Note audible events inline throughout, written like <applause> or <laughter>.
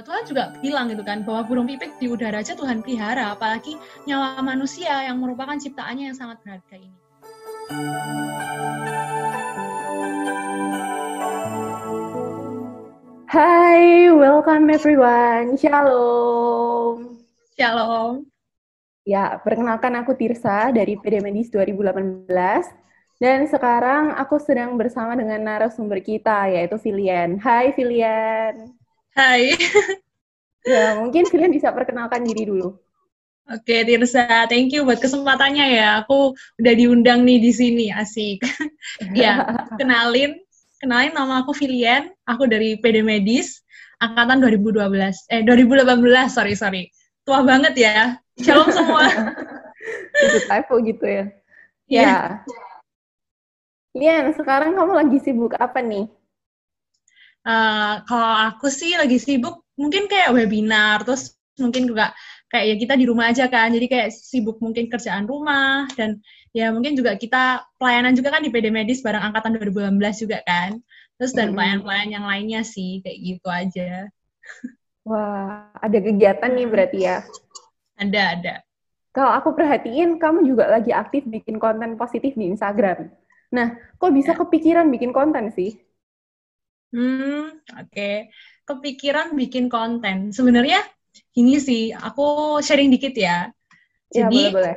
Tuhan juga bilang gitu kan bahwa burung pipit di udara aja Tuhan pelihara, apalagi nyawa manusia yang merupakan ciptaannya yang sangat berharga ini. Hai, welcome everyone. Shalom. Shalom. Ya, perkenalkan aku Tirsa dari PD Medis 2018. Dan sekarang aku sedang bersama dengan narasumber kita, yaitu Filian. Hai, Filian. Hai. ya, mungkin kalian bisa perkenalkan diri dulu. Oke, Tirsa, thank you buat kesempatannya ya. Aku udah diundang nih di sini, asik. <laughs> ya, kenalin, kenalin nama aku Filian, aku dari PD Medis, angkatan 2012, eh 2018, sorry, sorry. Tua banget ya. Shalom semua. <laughs> Itu typo gitu ya. Ya. Lian, sekarang kamu lagi sibuk apa nih? Uh, kalau aku sih lagi sibuk mungkin kayak webinar, terus mungkin juga kayak ya kita di rumah aja kan, jadi kayak sibuk mungkin kerjaan rumah dan ya mungkin juga kita pelayanan juga kan di PD Medis bareng angkatan 2018 juga kan, terus dan pelayan-pelayan yang lainnya sih kayak gitu aja. Wah, ada kegiatan nih berarti ya? Ada, ada. Kalau aku perhatiin, kamu juga lagi aktif bikin konten positif di Instagram. Nah, kok bisa ya. kepikiran bikin konten sih? Hmm, oke. Okay. Kepikiran bikin konten. Sebenarnya ini sih, aku sharing dikit ya. ya jadi, ya, boleh, boleh.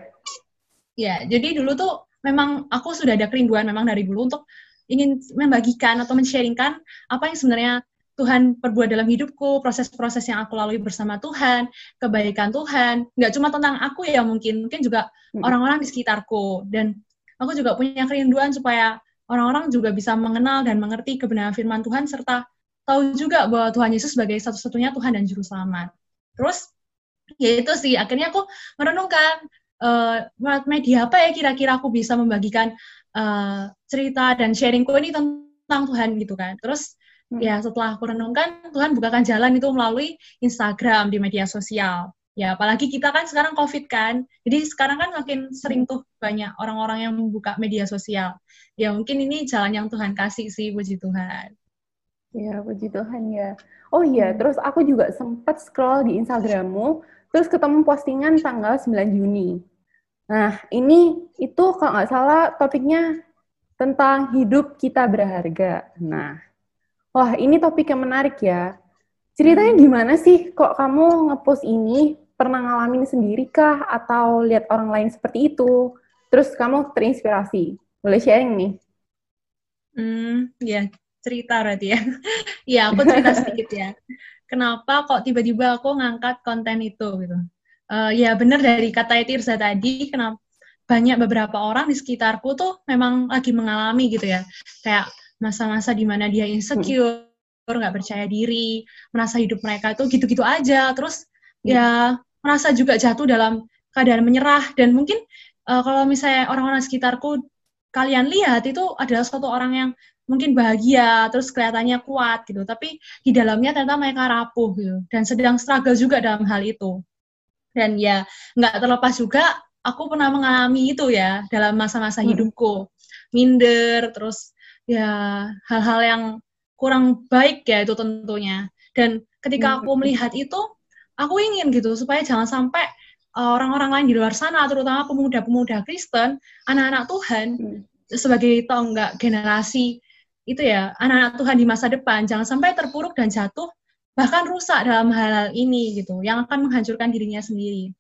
Ya, jadi dulu tuh memang aku sudah ada kerinduan memang dari dulu untuk ingin membagikan atau men-sharingkan apa yang sebenarnya Tuhan perbuat dalam hidupku, proses-proses yang aku lalui bersama Tuhan, kebaikan Tuhan, nggak cuma tentang aku ya mungkin, mungkin juga orang-orang di sekitarku. Dan aku juga punya kerinduan supaya orang-orang juga bisa mengenal dan mengerti kebenaran firman Tuhan serta tahu juga bahwa Tuhan Yesus sebagai satu-satunya Tuhan dan Juru Selamat. Terus, ya itu sih, akhirnya aku merenungkan uh, media apa ya kira-kira aku bisa membagikan uh, cerita dan sharingku ini tentang Tuhan gitu kan. Terus, hmm. ya setelah aku renungkan, Tuhan bukakan jalan itu melalui Instagram di media sosial. Ya, apalagi kita kan sekarang COVID kan. Jadi sekarang kan makin sering tuh banyak orang-orang yang membuka media sosial. Ya mungkin ini jalan yang Tuhan kasih sih, puji Tuhan. Ya, puji Tuhan ya. Oh iya, hmm. terus aku juga sempat scroll di Instagrammu, terus ketemu postingan tanggal 9 Juni. Nah, ini itu kalau nggak salah topiknya tentang hidup kita berharga. Nah, wah ini topik yang menarik ya. Ceritanya hmm. gimana sih kok kamu ngepost ini? Pernah ngalamin sendiri kah atau lihat orang lain seperti itu? Terus kamu terinspirasi. Boleh sharing nih? Hmm, ya cerita berarti ya. <laughs> ya, aku cerita sedikit ya. Kenapa kok tiba-tiba aku ngangkat konten itu gitu? Uh, ya benar dari kata Tirza tadi, kenapa banyak beberapa orang di sekitarku tuh memang lagi mengalami gitu ya, kayak masa-masa di mana dia insecure, nggak hmm. percaya diri, merasa hidup mereka tuh gitu-gitu aja, terus ya merasa juga jatuh dalam keadaan menyerah. Dan mungkin uh, kalau misalnya orang-orang sekitarku kalian lihat itu adalah suatu orang yang mungkin bahagia terus kelihatannya kuat gitu. Tapi di dalamnya ternyata mereka rapuh gitu dan sedang struggle juga dalam hal itu. Dan ya nggak terlepas juga aku pernah mengalami itu ya dalam masa-masa hmm. hidupku. Minder terus ya hal-hal yang kurang baik ya itu tentunya. Dan ketika aku hmm. melihat itu aku ingin gitu supaya jangan sampai eh, orang-orang lain di luar sana terutama pemuda-pemuda Kristen anak-anak Tuhan hmm. sebagai tonggak generasi itu ya anak-anak Tuhan di masa depan jangan sampai terpuruk dan jatuh bahkan rusak dalam hal-hal ini gitu yang akan menghancurkan dirinya sendiri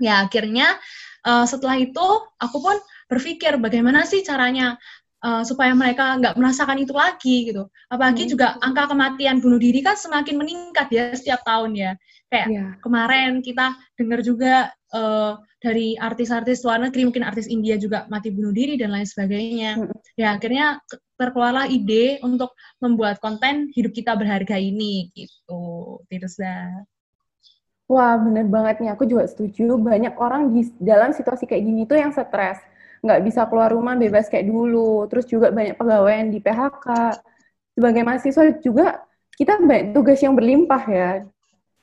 ya akhirnya uh, setelah itu aku pun berpikir bagaimana sih caranya uh, supaya mereka nggak merasakan itu lagi gitu. Apalagi hmm. juga angka kematian bunuh diri kan semakin meningkat ya setiap tahun ya. Kayak yeah. kemarin kita dengar juga uh, dari artis-artis luar negeri, mungkin artis India juga mati bunuh diri dan lain sebagainya. Hmm. Ya akhirnya terkeluarlah ide untuk membuat konten hidup kita berharga ini gitu, Tirza. Wah, bener banget nih. Aku juga setuju. Banyak orang di dalam situasi kayak gini tuh yang stres. Nggak bisa keluar rumah bebas kayak dulu. Terus juga banyak pegawai yang di PHK. Sebagai mahasiswa juga, kita banyak tugas yang berlimpah ya.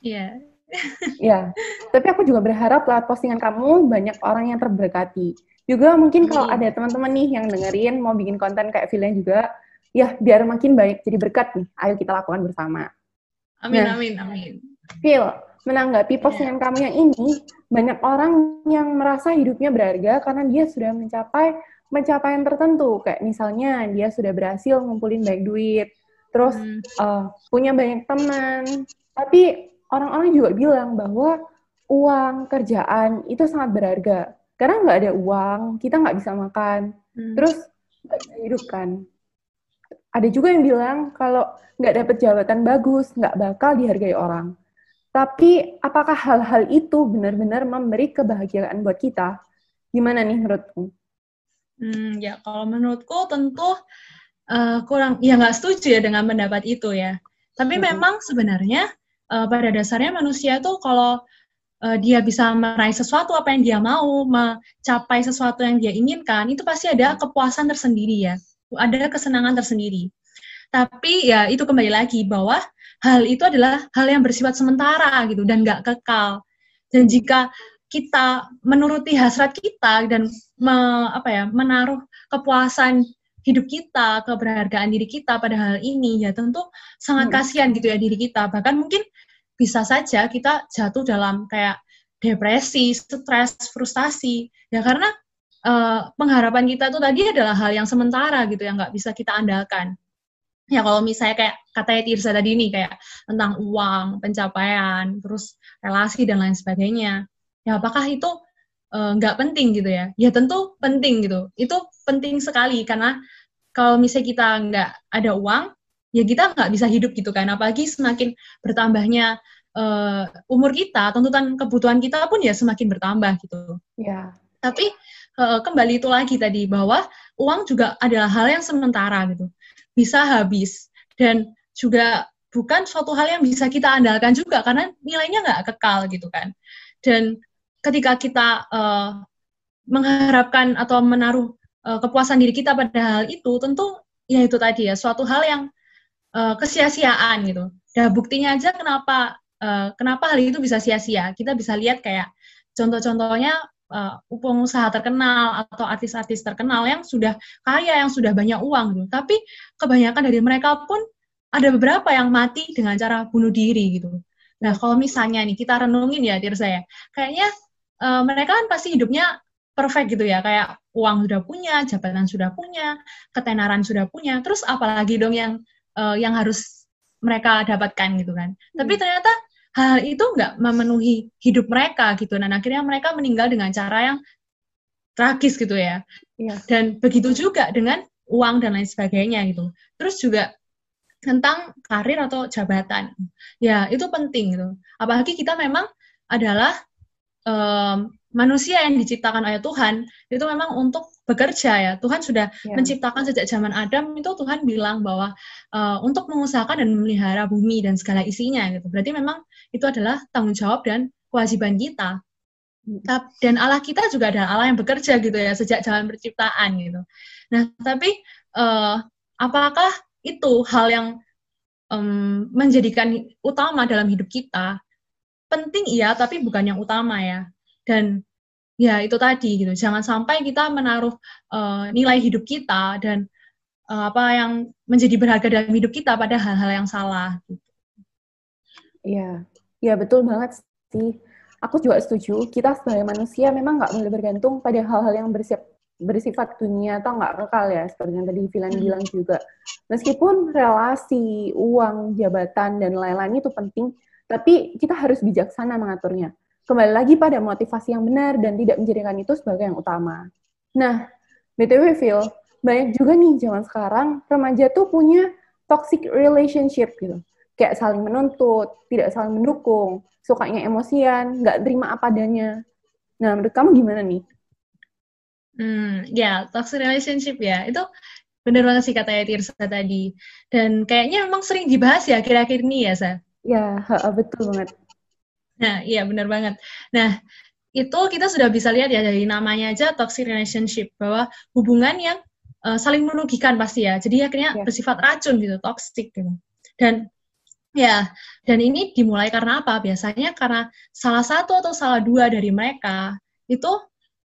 Iya. Ya, tapi aku juga berharap lewat postingan kamu banyak orang yang terberkati. Juga mungkin kalau ada teman-teman nih yang dengerin mau bikin konten kayak Villain juga, ya biar makin baik jadi berkat nih. Ayo kita lakukan bersama. Amin, nah, amin, amin. Phil, menanggapi postingan yeah. kamu yang ini, banyak orang yang merasa hidupnya berharga karena dia sudah mencapai pencapaian tertentu. Kayak misalnya dia sudah berhasil ngumpulin banyak duit, terus hmm. uh, punya banyak teman. Tapi orang-orang juga bilang bahwa uang, kerjaan itu sangat berharga. Karena nggak ada uang, kita nggak bisa makan. Hmm. Terus nggak bisa hidup kan. Ada juga yang bilang kalau nggak dapet jabatan bagus, nggak bakal dihargai orang. Tapi apakah hal-hal itu benar-benar memberi kebahagiaan buat kita? Gimana nih menurutmu? Hmm, ya kalau menurutku tentu uh, kurang, ya nggak setuju ya dengan pendapat itu ya. Tapi hmm. memang sebenarnya uh, pada dasarnya manusia tuh kalau uh, dia bisa meraih sesuatu apa yang dia mau, mencapai sesuatu yang dia inginkan, itu pasti ada kepuasan tersendiri ya, ada kesenangan tersendiri. Tapi ya itu kembali lagi bahwa hal itu adalah hal yang bersifat sementara gitu dan nggak kekal. Dan jika kita menuruti hasrat kita dan me, apa ya menaruh kepuasan hidup kita, keberhargaan diri kita pada hal ini, ya tentu sangat hmm. kasihan gitu ya diri kita. Bahkan mungkin bisa saja kita jatuh dalam kayak depresi, stres, frustasi. Ya karena uh, pengharapan kita itu tadi adalah hal yang sementara gitu yang nggak bisa kita andalkan ya kalau misalnya kayak katanya Tirsa tadi nih kayak tentang uang, pencapaian, terus relasi dan lain sebagainya, ya apakah itu nggak uh, penting gitu ya? Ya tentu penting gitu. Itu penting sekali karena kalau misalnya kita nggak ada uang, ya kita nggak bisa hidup gitu kan. Apalagi semakin bertambahnya uh, umur kita, tuntutan kebutuhan kita pun ya semakin bertambah gitu. Ya. Tapi uh, kembali itu lagi tadi bahwa uang juga adalah hal yang sementara gitu bisa habis dan juga bukan suatu hal yang bisa kita andalkan juga karena nilainya nggak kekal gitu kan dan ketika kita uh, mengharapkan atau menaruh uh, kepuasan diri kita pada hal itu tentu ya itu tadi ya suatu hal yang uh, kesia-siaan gitu dan buktinya aja kenapa uh, kenapa hal itu bisa sia-sia kita bisa lihat kayak contoh-contohnya uh, pengusaha terkenal atau artis-artis terkenal yang sudah kaya, yang sudah banyak uang gitu. Tapi kebanyakan dari mereka pun ada beberapa yang mati dengan cara bunuh diri gitu. Nah, kalau misalnya nih kita renungin ya, Tirsa ya, kayaknya uh, mereka kan pasti hidupnya perfect gitu ya, kayak uang sudah punya, jabatan sudah punya, ketenaran sudah punya, terus apalagi dong yang uh, yang harus mereka dapatkan gitu kan. Hmm. Tapi ternyata hal itu nggak memenuhi hidup mereka gitu. Dan akhirnya mereka meninggal dengan cara yang tragis gitu ya. ya. Dan begitu juga dengan uang dan lain sebagainya gitu. Terus juga tentang karir atau jabatan. Ya, itu penting gitu. Apalagi kita memang adalah um, manusia yang diciptakan oleh Tuhan itu memang untuk bekerja ya. Tuhan sudah yeah. menciptakan sejak zaman Adam itu Tuhan bilang bahwa uh, untuk mengusahakan dan memelihara bumi dan segala isinya gitu. Berarti memang itu adalah tanggung jawab dan kewajiban kita. Dan Allah kita juga adalah Allah yang bekerja gitu ya sejak zaman penciptaan gitu. Nah, tapi uh, apakah itu hal yang um, menjadikan utama dalam hidup kita? Penting iya, tapi bukan yang utama ya dan ya itu tadi gitu jangan sampai kita menaruh uh, nilai hidup kita dan uh, apa yang menjadi berharga dalam hidup kita pada hal-hal yang salah gitu. Iya, ya betul banget sih. Aku juga setuju. Kita sebagai manusia memang nggak boleh bergantung pada hal-hal yang bersifat bersifat dunia atau nggak kekal ya, seperti yang tadi Filan hmm. bilang juga. Meskipun relasi, uang, jabatan dan lain-lain itu penting, tapi kita harus bijaksana mengaturnya kembali lagi pada motivasi yang benar dan tidak menjadikan itu sebagai yang utama. Nah, BTW Phil, banyak juga nih zaman sekarang remaja tuh punya toxic relationship gitu. Kayak saling menuntut, tidak saling mendukung, sukanya emosian, nggak terima apa adanya. Nah, menurut kamu gimana nih? Hmm, ya, toxic relationship ya. Itu bener banget sih kata Tirsa tadi. Dan kayaknya memang sering dibahas ya kira-kira ini ya, Sa? Ya, betul banget. Nah, iya benar banget. Nah, itu kita sudah bisa lihat ya dari namanya aja toxic relationship bahwa hubungan yang uh, saling merugikan pasti ya. Jadi akhirnya yeah. bersifat racun gitu, toxic gitu. Dan ya, dan ini dimulai karena apa? Biasanya karena salah satu atau salah dua dari mereka itu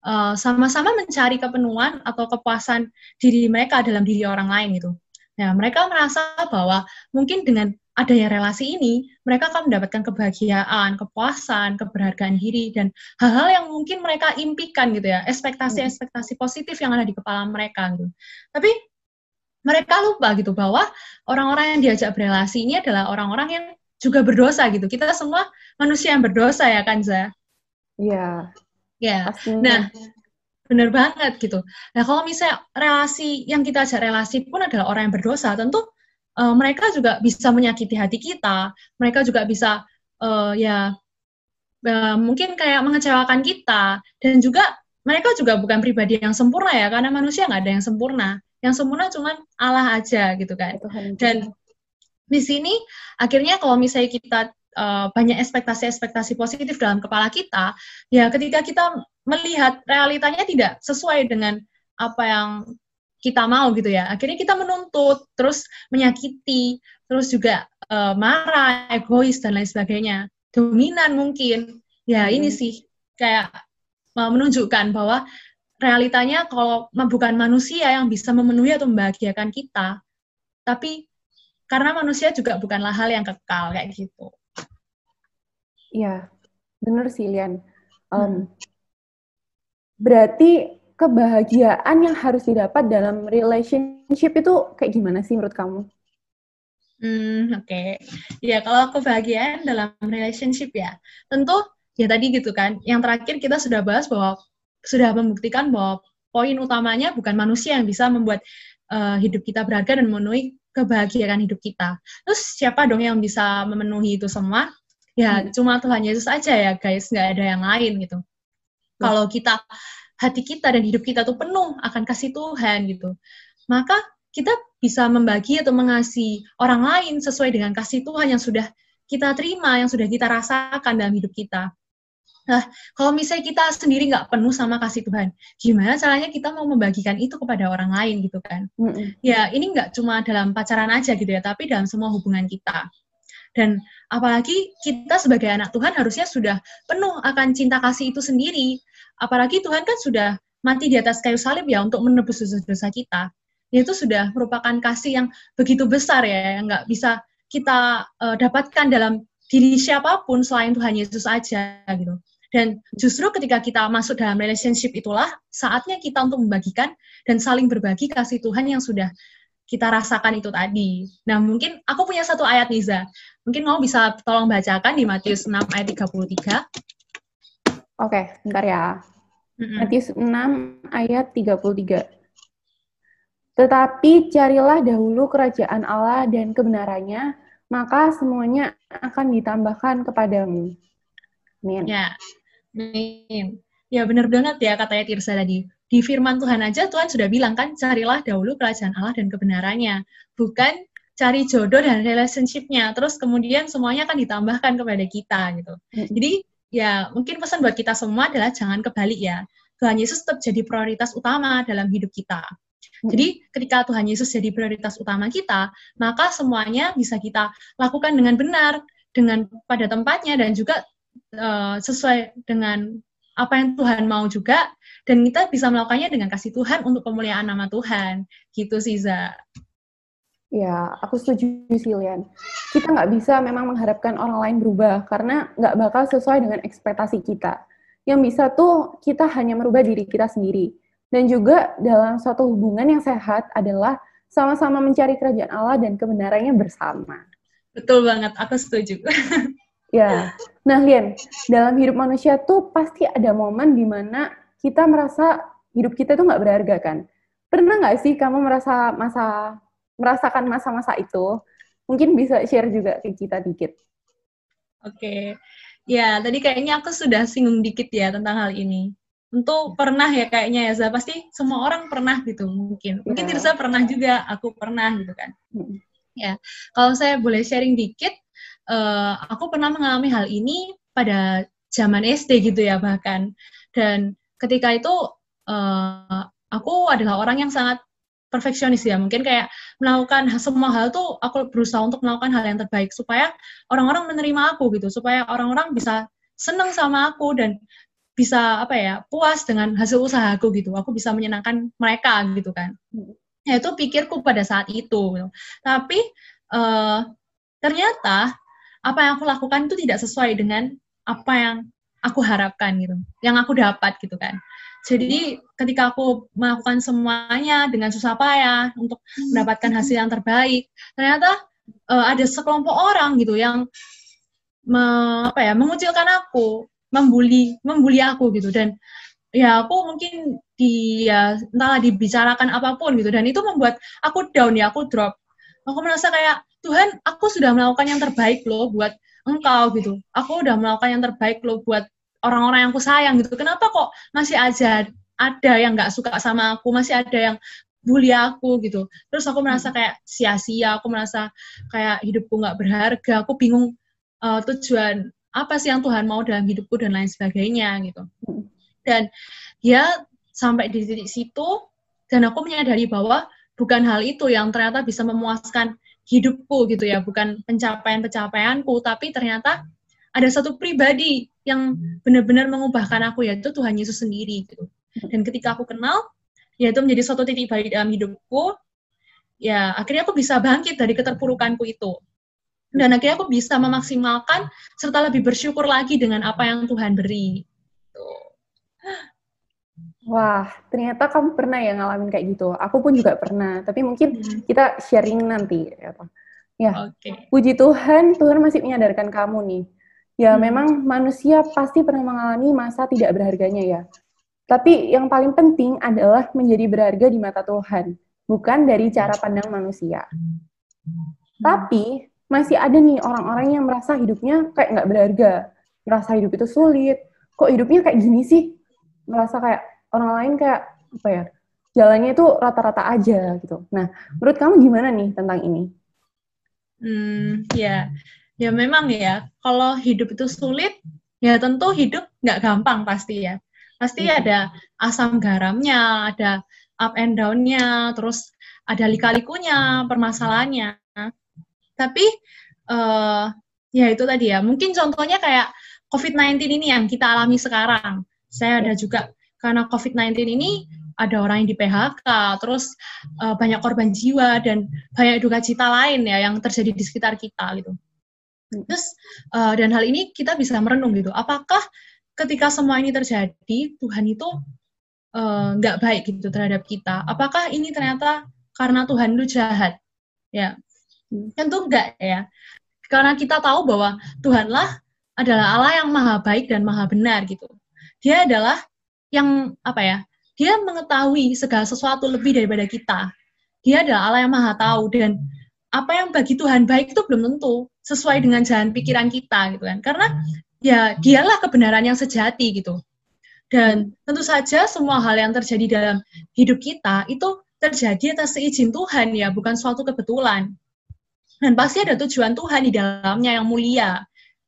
eh, sama-sama mencari kepenuhan atau kepuasan diri mereka dalam diri orang lain gitu. Nah, mereka merasa bahwa mungkin dengan adanya relasi ini, mereka akan mendapatkan kebahagiaan, kepuasan, keberhargaan diri, dan hal-hal yang mungkin mereka impikan gitu ya, ekspektasi-ekspektasi positif yang ada di kepala mereka gitu. Tapi mereka lupa gitu bahwa orang-orang yang diajak berrelasi ini adalah orang-orang yang juga berdosa gitu. Kita semua manusia yang berdosa ya kan, Za? Iya. Ya. Nah, benar banget gitu. Nah, kalau misalnya relasi yang kita ajak relasi pun adalah orang yang berdosa, tentu uh, mereka juga bisa menyakiti hati kita, mereka juga bisa uh, ya uh, mungkin kayak mengecewakan kita dan juga mereka juga bukan pribadi yang sempurna ya karena manusia nggak ada yang sempurna, yang sempurna cuma Allah aja gitu kan. Dan di sini akhirnya kalau misalnya kita uh, banyak ekspektasi-ekspektasi positif dalam kepala kita, ya ketika kita melihat realitanya tidak sesuai dengan apa yang kita mau gitu ya. Akhirnya kita menuntut, terus menyakiti, terus juga uh, marah, egois dan lain sebagainya. Dominan mungkin. Ya hmm. ini sih kayak uh, menunjukkan bahwa realitanya kalau bukan manusia yang bisa memenuhi atau membahagiakan kita, tapi karena manusia juga bukanlah hal yang kekal kayak gitu. Iya, benar sih Lian. Um, hmm. Berarti kebahagiaan yang harus didapat dalam relationship itu kayak gimana sih menurut kamu? Hmm, oke. Okay. Ya, kalau kebahagiaan dalam relationship ya, tentu ya tadi gitu kan. Yang terakhir kita sudah bahas bahwa sudah membuktikan bahwa poin utamanya bukan manusia yang bisa membuat uh, hidup kita berharga dan memenuhi kebahagiaan hidup kita. Terus siapa dong yang bisa memenuhi itu semua? Ya, hmm. cuma Tuhan Yesus aja ya, guys. Nggak ada yang lain gitu. Hmm. Kalau kita hati kita dan hidup kita tuh penuh akan kasih Tuhan gitu. Maka kita bisa membagi atau mengasihi orang lain sesuai dengan kasih Tuhan yang sudah kita terima, yang sudah kita rasakan dalam hidup kita. Nah, kalau misalnya kita sendiri nggak penuh sama kasih Tuhan, gimana caranya kita mau membagikan itu kepada orang lain gitu kan? Mm-hmm. Ya, ini nggak cuma dalam pacaran aja gitu ya, tapi dalam semua hubungan kita. Dan apalagi kita sebagai anak Tuhan harusnya sudah penuh akan cinta kasih itu sendiri, Apalagi Tuhan kan sudah mati di atas kayu salib ya untuk menebus dosa-dosa kita. Itu sudah merupakan kasih yang begitu besar ya, yang nggak bisa kita uh, dapatkan dalam diri siapa pun selain Tuhan Yesus aja gitu. Dan justru ketika kita masuk dalam relationship itulah saatnya kita untuk membagikan dan saling berbagi kasih Tuhan yang sudah kita rasakan itu tadi. Nah, mungkin aku punya satu ayat Niza. Mungkin mau bisa tolong bacakan di Matius 6 ayat 33. Oke, bentar ya. Mm-hmm. Matius 6 ayat 33. Tetapi carilah dahulu kerajaan Allah dan kebenarannya, maka semuanya akan ditambahkan kepadamu. Amin. Ya, amin. Ya benar banget ya katanya Tirsa tadi. Di firman Tuhan aja Tuhan sudah bilang kan, carilah dahulu kerajaan Allah dan kebenarannya. Bukan cari jodoh dan relationship-nya. Terus kemudian semuanya akan ditambahkan kepada kita gitu. Jadi ya mungkin pesan buat kita semua adalah jangan kebalik ya. Tuhan Yesus tetap jadi prioritas utama dalam hidup kita. Jadi ketika Tuhan Yesus jadi prioritas utama kita, maka semuanya bisa kita lakukan dengan benar, dengan pada tempatnya dan juga uh, sesuai dengan apa yang Tuhan mau juga dan kita bisa melakukannya dengan kasih Tuhan untuk pemuliaan nama Tuhan. Gitu sih, Za. Ya, aku setuju sih, Lian. Kita nggak bisa memang mengharapkan orang lain berubah, karena nggak bakal sesuai dengan ekspektasi kita. Yang bisa tuh kita hanya merubah diri kita sendiri. Dan juga dalam suatu hubungan yang sehat adalah sama-sama mencari kerajaan Allah dan kebenarannya bersama. Betul banget, aku setuju. <laughs> ya, nah Lian, dalam hidup manusia tuh pasti ada momen di mana kita merasa hidup kita tuh nggak berharga kan? Pernah nggak sih kamu merasa masa merasakan masa-masa itu, mungkin bisa share juga ke kita dikit. Oke, okay. ya tadi kayaknya aku sudah singgung dikit ya tentang hal ini. Tentu pernah ya kayaknya ya, Zah. pasti semua orang pernah gitu mungkin. Mungkin yeah. Tirza pernah juga, aku pernah gitu kan. Hmm. Ya, kalau saya boleh sharing dikit, uh, aku pernah mengalami hal ini pada zaman SD gitu ya bahkan. Dan ketika itu uh, aku adalah orang yang sangat perfeksionis ya. Mungkin kayak melakukan semua hal tuh aku berusaha untuk melakukan hal yang terbaik supaya orang-orang menerima aku gitu. Supaya orang-orang bisa seneng sama aku dan bisa apa ya puas dengan hasil usahaku gitu. Aku bisa menyenangkan mereka gitu kan. Ya itu pikirku pada saat itu gitu. tapi uh, ternyata apa yang aku lakukan itu tidak sesuai dengan apa yang aku harapkan gitu, yang aku dapat gitu kan. Jadi ketika aku melakukan semuanya dengan susah payah untuk mendapatkan hasil yang terbaik, ternyata uh, ada sekelompok orang gitu yang me, apa ya mengucilkan aku, membuli membuli aku gitu. Dan ya aku mungkin di ya entahlah dibicarakan apa pun gitu. Dan itu membuat aku down ya aku drop. Aku merasa kayak Tuhan aku sudah melakukan yang terbaik loh buat engkau gitu. Aku udah melakukan yang terbaik loh buat orang-orang yang aku sayang gitu. Kenapa kok masih aja ada yang nggak suka sama aku? Masih ada yang bully aku gitu. Terus aku merasa hmm. kayak sia-sia aku merasa kayak hidupku nggak berharga. Aku bingung uh, tujuan apa sih yang Tuhan mau dalam hidupku dan lain sebagainya gitu. Hmm. dan ya sampai di titik situ dan aku menyadari bahwa bukan hal itu yang ternyata bisa memuaskan hidupku gitu ya. Bukan pencapaian-pencapaianku tapi ternyata ada satu pribadi yang benar-benar mengubahkan aku yaitu Tuhan Yesus sendiri gitu. Dan ketika aku kenal, ya itu menjadi suatu titik balik dalam hidupku. Ya akhirnya aku bisa bangkit dari keterpurukanku itu. Dan akhirnya aku bisa memaksimalkan serta lebih bersyukur lagi dengan apa yang Tuhan beri. Tuh. Wah, ternyata kamu pernah ya ngalamin kayak gitu. Aku pun juga pernah, tapi mungkin hmm. kita sharing nanti. Ya, okay. puji Tuhan, Tuhan masih menyadarkan kamu nih Ya, hmm. memang manusia pasti pernah mengalami masa tidak berharganya ya. Tapi yang paling penting adalah menjadi berharga di mata Tuhan, bukan dari cara pandang manusia. Tapi masih ada nih orang-orang yang merasa hidupnya kayak nggak berharga, merasa hidup itu sulit. Kok hidupnya kayak gini sih? Merasa kayak orang lain kayak apa ya? Jalannya itu rata-rata aja gitu. Nah, menurut kamu gimana nih tentang ini? Hmm, ya ya memang ya. Kalau hidup itu sulit ya tentu hidup nggak gampang pasti ya. Pasti hmm. ada asam garamnya ada up and down-nya terus ada lika-likunya permasalahannya. Tapi uh, ya itu tadi ya. Mungkin contohnya kayak COVID-19 ini yang kita alami sekarang. Saya ada juga karena COVID-19 ini ada orang yang di PHK, terus uh, banyak korban jiwa dan banyak duka cita lain ya yang terjadi di sekitar kita gitu. Terus uh, dan hal ini kita bisa merenung gitu. Apakah ketika semua ini terjadi Tuhan itu eh, nggak uh, baik gitu terhadap kita? Apakah ini ternyata karena Tuhan itu jahat? Ya, tentu enggak ya. Karena kita tahu bahwa Tuhanlah adalah Allah yang maha baik dan maha benar gitu. Dia adalah yang apa ya? Dia mengetahui segala sesuatu lebih daripada kita. Dia adalah Allah yang maha tahu dan apa yang bagi Tuhan baik itu belum tentu sesuai dengan jalan pikiran kita gitu kan. Karena ya dialah kebenaran yang sejati gitu. Dan tentu saja semua hal yang terjadi dalam hidup kita itu terjadi atas seizin Tuhan ya bukan suatu kebetulan. Dan pasti ada tujuan Tuhan di dalamnya yang mulia.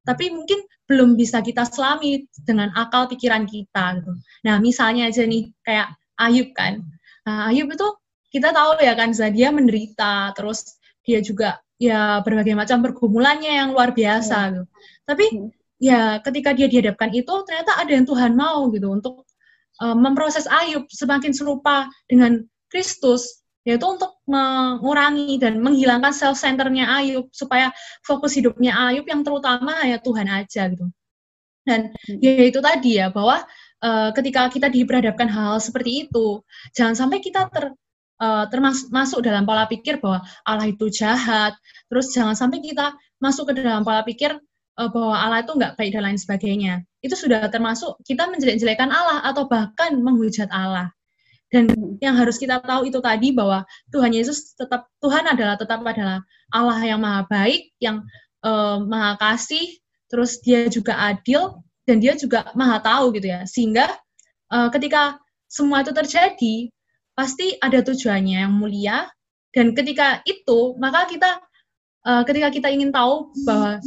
Tapi mungkin belum bisa kita selami dengan akal pikiran kita gitu. Nah misalnya aja nih kayak Ayub kan. Nah, Ayub itu kita tahu ya kan dia menderita terus dia juga ya berbagai macam pergumulannya yang luar biasa hmm. gitu. Tapi hmm. ya ketika dia dihadapkan itu ternyata ada yang Tuhan mau gitu untuk uh, memproses Ayub semakin serupa dengan Kristus yaitu untuk mengurangi dan menghilangkan self centernya Ayub supaya fokus hidupnya Ayub yang terutama hanya Tuhan aja gitu. Dan hmm. ya itu tadi ya bahwa uh, ketika kita diperhadapkan hal, hal seperti itu, jangan sampai kita ter, uh, termasuk masuk dalam pola pikir bahwa Allah itu jahat. Terus jangan sampai kita masuk ke dalam pola pikir uh, bahwa Allah itu nggak baik dan lain sebagainya. Itu sudah termasuk kita menjelek-jelekan Allah atau bahkan menghujat Allah. Dan yang harus kita tahu itu tadi bahwa Tuhan Yesus tetap Tuhan adalah tetap adalah Allah yang maha baik, yang uh, maha kasih, terus dia juga adil dan dia juga maha tahu gitu ya. Sehingga uh, ketika semua itu terjadi, pasti ada tujuannya yang mulia. Dan ketika itu maka kita uh, ketika kita ingin tahu bahwa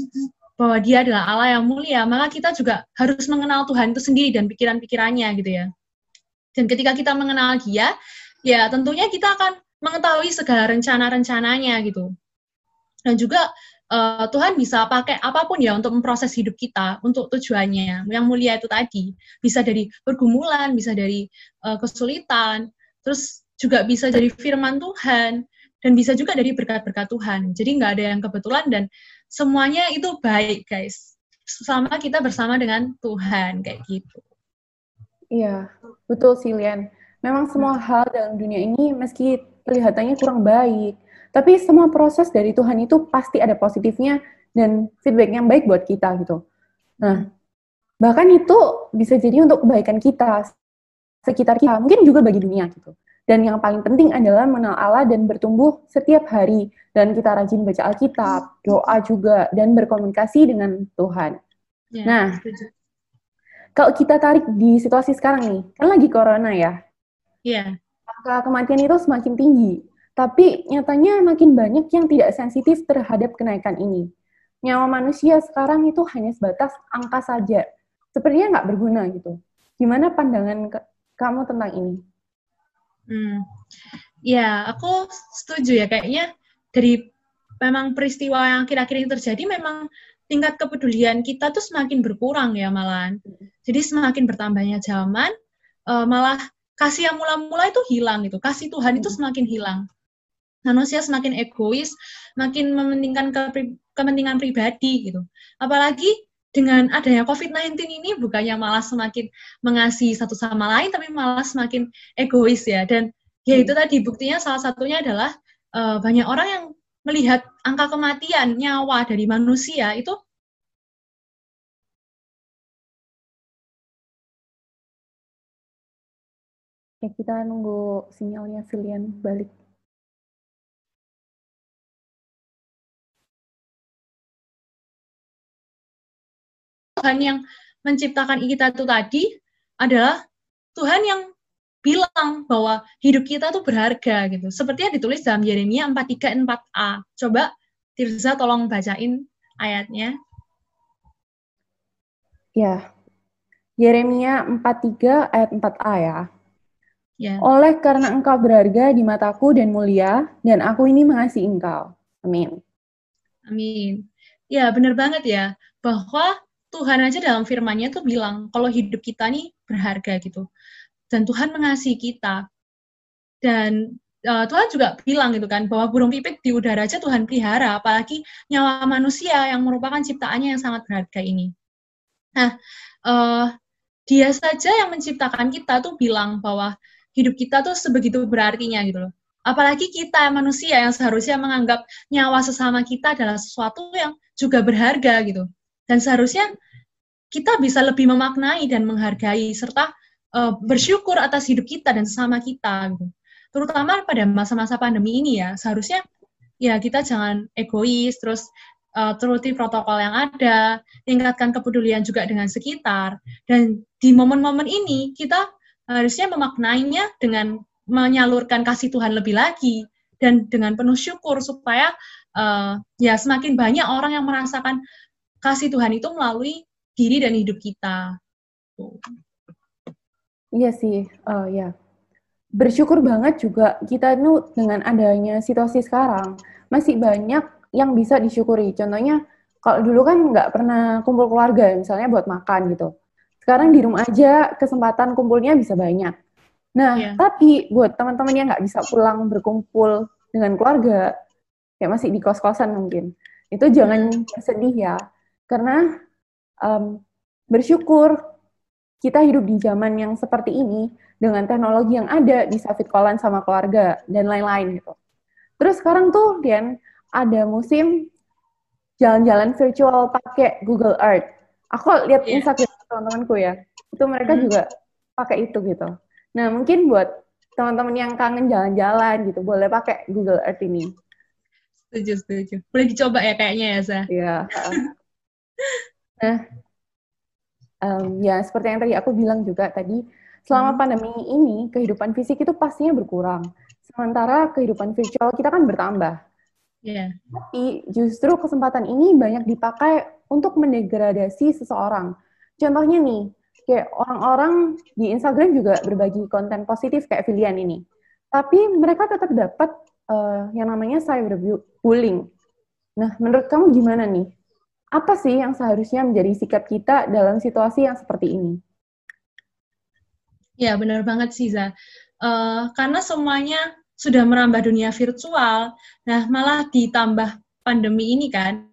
bahwa dia adalah Allah yang mulia maka kita juga harus mengenal Tuhan itu sendiri dan pikiran-pikirannya gitu ya. Dan ketika kita mengenal dia ya tentunya kita akan mengetahui segala rencana-rencananya gitu. Dan juga uh, Tuhan bisa pakai apa pun ya untuk memproses hidup kita untuk tujuannya. Yang mulia itu tadi bisa dari pergumulan bisa dari uh, kesulitan terus juga bisa dari firman Tuhan dan bisa juga dari berkat-berkat Tuhan. Jadi nggak ada yang kebetulan dan semuanya itu baik, guys. Selama kita bersama dengan Tuhan, kayak gitu. Iya, betul sih, Lian. Memang semua hal dalam dunia ini meski kelihatannya kurang baik, tapi semua proses dari Tuhan itu pasti ada positifnya dan feedback yang baik buat kita gitu. Nah, bahkan itu bisa jadi untuk kebaikan kita, sekitar kita, mungkin juga bagi dunia gitu. Dan yang paling penting adalah mengenal Allah dan bertumbuh setiap hari. Dan kita rajin baca Alkitab, doa juga, dan berkomunikasi dengan Tuhan. Ya, nah, setuju. kalau kita tarik di situasi sekarang nih, kan lagi corona ya. Iya. Angka kematian itu semakin tinggi. Tapi nyatanya makin banyak yang tidak sensitif terhadap kenaikan ini. Nyawa manusia sekarang itu hanya sebatas angka saja. Sepertinya nggak berguna gitu. Gimana pandangan ke kamu tentang ini? Hmm. Ya, aku setuju ya. Kayaknya dari memang peristiwa yang kira-kira ini terjadi, memang tingkat kepedulian kita tuh semakin berkurang ya malahan. Jadi semakin bertambahnya zaman, uh, malah kasih yang mula-mula itu hilang gitu. Kasih Tuhan itu hmm. semakin hilang. Manusia semakin egois, makin mementingkan ke, kepentingan pribadi gitu. Apalagi dengan adanya COVID-19 ini bukannya malah semakin mengasihi satu sama lain, tapi malah semakin egois ya. Dan ya itu hmm. tadi buktinya salah satunya adalah uh, banyak orang yang melihat angka kematian nyawa dari manusia itu Ya, kita nunggu sinyalnya Filian balik. Tuhan yang menciptakan kita itu tadi adalah Tuhan yang bilang bahwa hidup kita tuh berharga gitu. Seperti yang ditulis dalam Yeremia 43 4a. Coba Tirza tolong bacain ayatnya. Ya. Yeremia 43 ayat 4a ya. Ya. Oleh karena engkau berharga di mataku dan mulia, dan aku ini mengasihi engkau. Amin. Amin. Ya, benar banget ya. Bahwa Tuhan aja dalam firman-Nya tuh bilang kalau hidup kita nih berharga gitu. Dan Tuhan mengasihi kita. Dan uh, Tuhan juga bilang gitu kan bahwa burung pipit di udara aja Tuhan pelihara, apalagi nyawa manusia yang merupakan ciptaannya yang sangat berharga ini. Nah, uh, dia saja yang menciptakan kita tuh bilang bahwa hidup kita tuh sebegitu berartinya gitu loh. Apalagi kita manusia yang seharusnya menganggap nyawa sesama kita adalah sesuatu yang juga berharga gitu. Dan seharusnya kita bisa lebih memaknai dan menghargai serta uh, bersyukur atas hidup kita dan sesama kita gitu. Terutama pada masa-masa pandemi ini ya, seharusnya ya kita jangan egois terus uh, turuti protokol yang ada, tingkatkan kepedulian juga dengan sekitar dan di momen-momen ini kita harusnya memaknainya dengan menyalurkan kasih Tuhan lebih lagi dan dengan penuh syukur supaya uh, ya semakin banyak orang yang merasakan kasih Tuhan itu melalui diri dan hidup kita. Iya sih, uh, ya. Bersyukur banget juga kita itu dengan adanya situasi sekarang masih banyak yang bisa disyukuri. Contohnya kalau dulu kan nggak pernah kumpul keluarga, misalnya buat makan gitu. Sekarang di rumah aja kesempatan kumpulnya bisa banyak. Nah, yeah. tapi buat teman-teman yang nggak bisa pulang berkumpul dengan keluarga, kayak masih di kos-kosan mungkin, itu jangan iya. sedih ya, karena um, bersyukur kita hidup di zaman yang seperti ini dengan teknologi yang ada bisa fit callan sama keluarga dan lain-lain gitu. Terus sekarang tuh Dian ada musim jalan-jalan virtual pakai Google Earth. Aku lihat yeah. Instagram teman-temanku ya itu mereka hmm. juga pakai itu gitu nah mungkin buat teman-teman yang kangen jalan-jalan gitu boleh pakai Google Earth ini setuju setuju boleh dicoba ya kayaknya ya Sa iya <laughs> nah um, ya seperti yang tadi aku bilang juga tadi selama hmm. pandemi ini kehidupan fisik itu pastinya berkurang sementara kehidupan virtual kita kan bertambah Yeah. Tapi justru kesempatan ini banyak dipakai untuk mendegradasi seseorang. Contohnya nih, kayak orang-orang di Instagram juga berbagi konten positif kayak Filian ini. Tapi mereka tetap dapat uh, yang namanya cyberbullying. Nah, menurut kamu gimana nih? Apa sih yang seharusnya menjadi sikap kita dalam situasi yang seperti ini? Ya, benar banget sih, Za. Uh, karena semuanya sudah merambah dunia virtual, nah malah ditambah pandemi ini kan.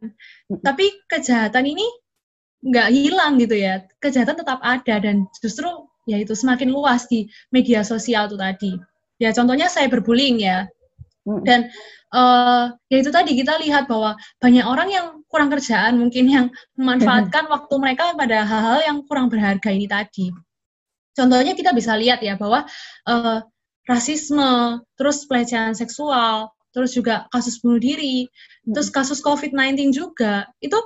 Tapi kejahatan ini nggak hilang gitu ya. Kejahatan tetap ada dan justru ya itu semakin luas di media sosial tuh tadi. Ya contohnya cyberbullying ya. Dan uh, ya itu tadi kita lihat bahwa banyak orang yang kurang kerjaan mungkin yang memanfaatkan <laughs> waktu mereka pada hal-hal yang kurang berharga ini tadi. Contohnya kita bisa lihat ya bahwa uh, rasisme, terus pelecehan seksual, terus juga kasus bunuh diri, terus kasus COVID-19 juga itu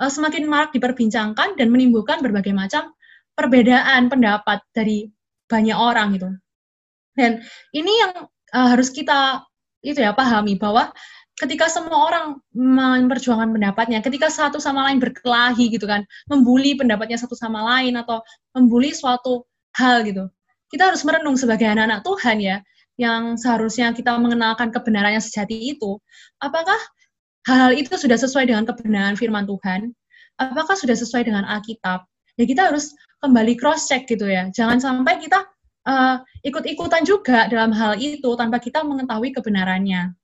uh, semakin marak diperbincangkan dan menimbulkan berbagai macam perbedaan pendapat dari banyak orang gitu. Dan ini yang uh, harus kita itu ya pahami bahwa ketika semua orang memperjuangkan pendapatnya, ketika satu sama lain berkelahi gitu kan, membuli pendapatnya satu sama lain atau membuli suatu hal gitu, kita harus merenung sebagai anak-anak Tuhan ya, yang seharusnya kita mengenalkan kebenaran yang sejati itu, apakah hal-hal itu sudah sesuai dengan kebenaran firman Tuhan? Apakah sudah sesuai dengan Alkitab? Ya kita harus kembali cross check gitu ya. Jangan sampai kita uh, ikut-ikutan juga dalam hal itu tanpa kita mengetahui kebenarannya.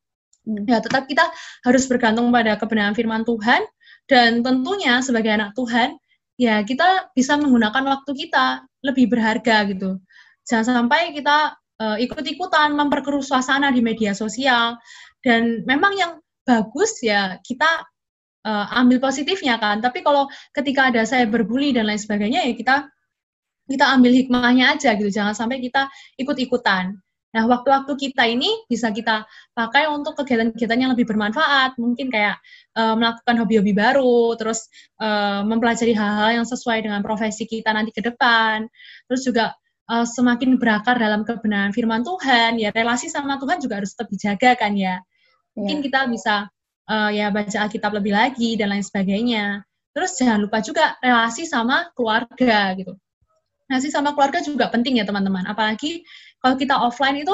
Hmm. Ya, tetap kita harus bergantung pada kebenaran firman Tuhan dan tentunya sebagai anak Tuhan, ya kita bisa menggunakan waktu kita lebih berharga gitu. Jangan sampai kita uh, ikut-ikutan memperkeruh suasana di media sosial dan memang yang bagus ya kita uh, ambil positifnya kan. Tapi kalau ketika ada saya berbuli dan lain sebagainya ya kita kita ambil hikmahnya aja gitu, jangan sampai kita ikut-ikutan. Nah, waktu-waktu kita ini bisa kita pakai untuk kegiatan-kegiatan yang lebih bermanfaat, mungkin kayak uh, melakukan hobi-hobi baru, terus uh, mempelajari hal-hal yang sesuai dengan profesi kita nanti ke depan, terus juga uh, semakin berakar dalam kebenaran firman Tuhan, ya relasi sama Tuhan juga harus tetap dijaga kan ya. Mungkin yeah. kita bisa uh, ya baca Alkitab lebih lagi dan lain sebagainya. Terus jangan lupa juga relasi sama keluarga gitu nasi sama keluarga juga penting ya teman-teman. Apalagi kalau kita offline itu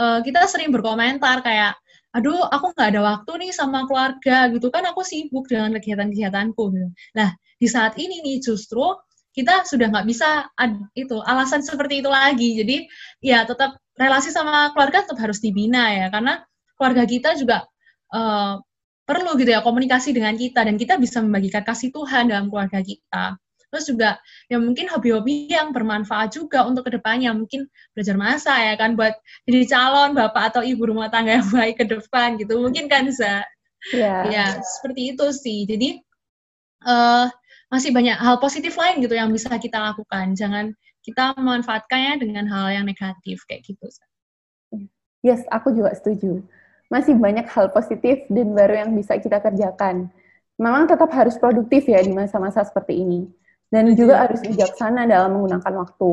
uh, kita sering berkomentar kayak, aduh aku nggak ada waktu nih sama keluarga gitu kan aku sibuk dengan kegiatan-kegiatanku. Gitu. Nah di saat ini nih justru kita sudah nggak bisa ad, itu alasan seperti itu lagi. Jadi ya tetap relasi sama keluarga tetap harus dibina ya karena keluarga kita juga uh, perlu gitu ya komunikasi dengan kita dan kita bisa membagikan kasih Tuhan dalam keluarga kita. Terus juga ya mungkin hobi-hobi yang bermanfaat juga untuk ke depannya, mungkin belajar masak ya kan buat jadi calon bapak atau ibu rumah tangga yang baik ke depan gitu, mungkin kan Za? Yeah. Ya seperti itu sih. Jadi uh, masih banyak hal positif lain gitu yang bisa kita lakukan. Jangan kita memanfaatkannya dengan hal yang negatif kayak gitu. Yes, aku juga setuju. Masih banyak hal positif dan baru yang bisa kita kerjakan. Memang tetap harus produktif ya di masa-masa seperti ini dan juga harus bijaksana dalam menggunakan waktu.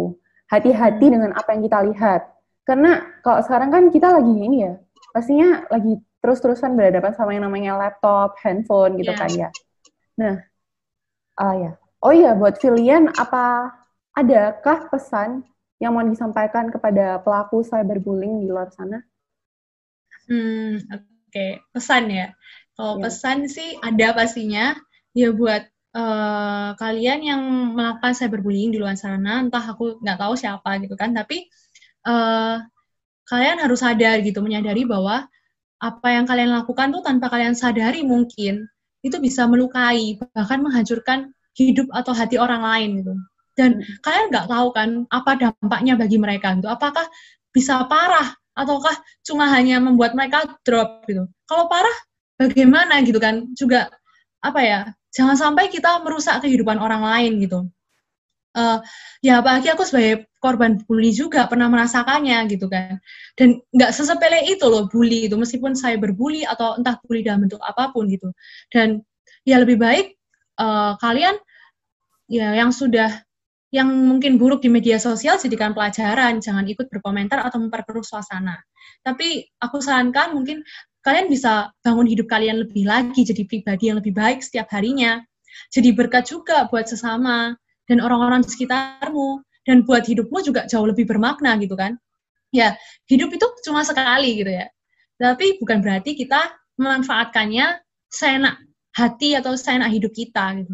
Hati-hati dengan apa yang kita lihat. Karena kalau sekarang kan kita lagi ini ya, pastinya lagi terus-terusan berhadapan sama yang namanya laptop, handphone gitu yeah. kan ya. Nah, ah ya. Oh iya, buat Filian, apa adakah pesan yang mau disampaikan kepada pelaku cyberbullying di luar sana? Hmm, oke. Okay. Pesan ya. Kalau yeah. pesan sih ada pastinya. Ya buat uh, kalian yang melakukan cyberbullying di luar sana, entah aku nggak tahu siapa gitu kan, tapi uh, kalian harus sadar gitu, menyadari bahwa apa yang kalian lakukan tuh tanpa kalian sadari mungkin itu bisa melukai, bahkan menghancurkan hidup atau hati orang lain gitu. Dan hmm. kalian nggak tahu kan apa dampaknya bagi mereka gitu. Apakah bisa parah ataukah cuma hanya membuat mereka drop gitu. Kalau parah bagaimana gitu kan? Juga apa ya? Jangan sampai kita merusak kehidupan orang lain gitu. Uh, ya apalagi aku sebagai korban bully juga pernah merasakannya gitu kan. Dan nggak sesepele itu loh bully itu, meskipun saya berbully atau entah bully dalam bentuk apa pun gitu. Dan ya lebih baik uh, kalian ya yang sudah yang mungkin buruk di media sosial jadikan pelajaran, jangan ikut berkomentar atau memperkeruh suasana. Tapi aku sarankan mungkin kalian bisa bangun hidup kalian lebih lagi, jadi pribadi yang lebih baik setiap harinya. Jadi berkat juga buat sesama dan orang-orang di sekitarmu, dan buat hidupmu juga jauh lebih bermakna gitu kan. Ya, hidup itu cuma sekali gitu ya. Tapi bukan berarti kita memanfaatkannya seenak hati atau seenak hidup kita gitu.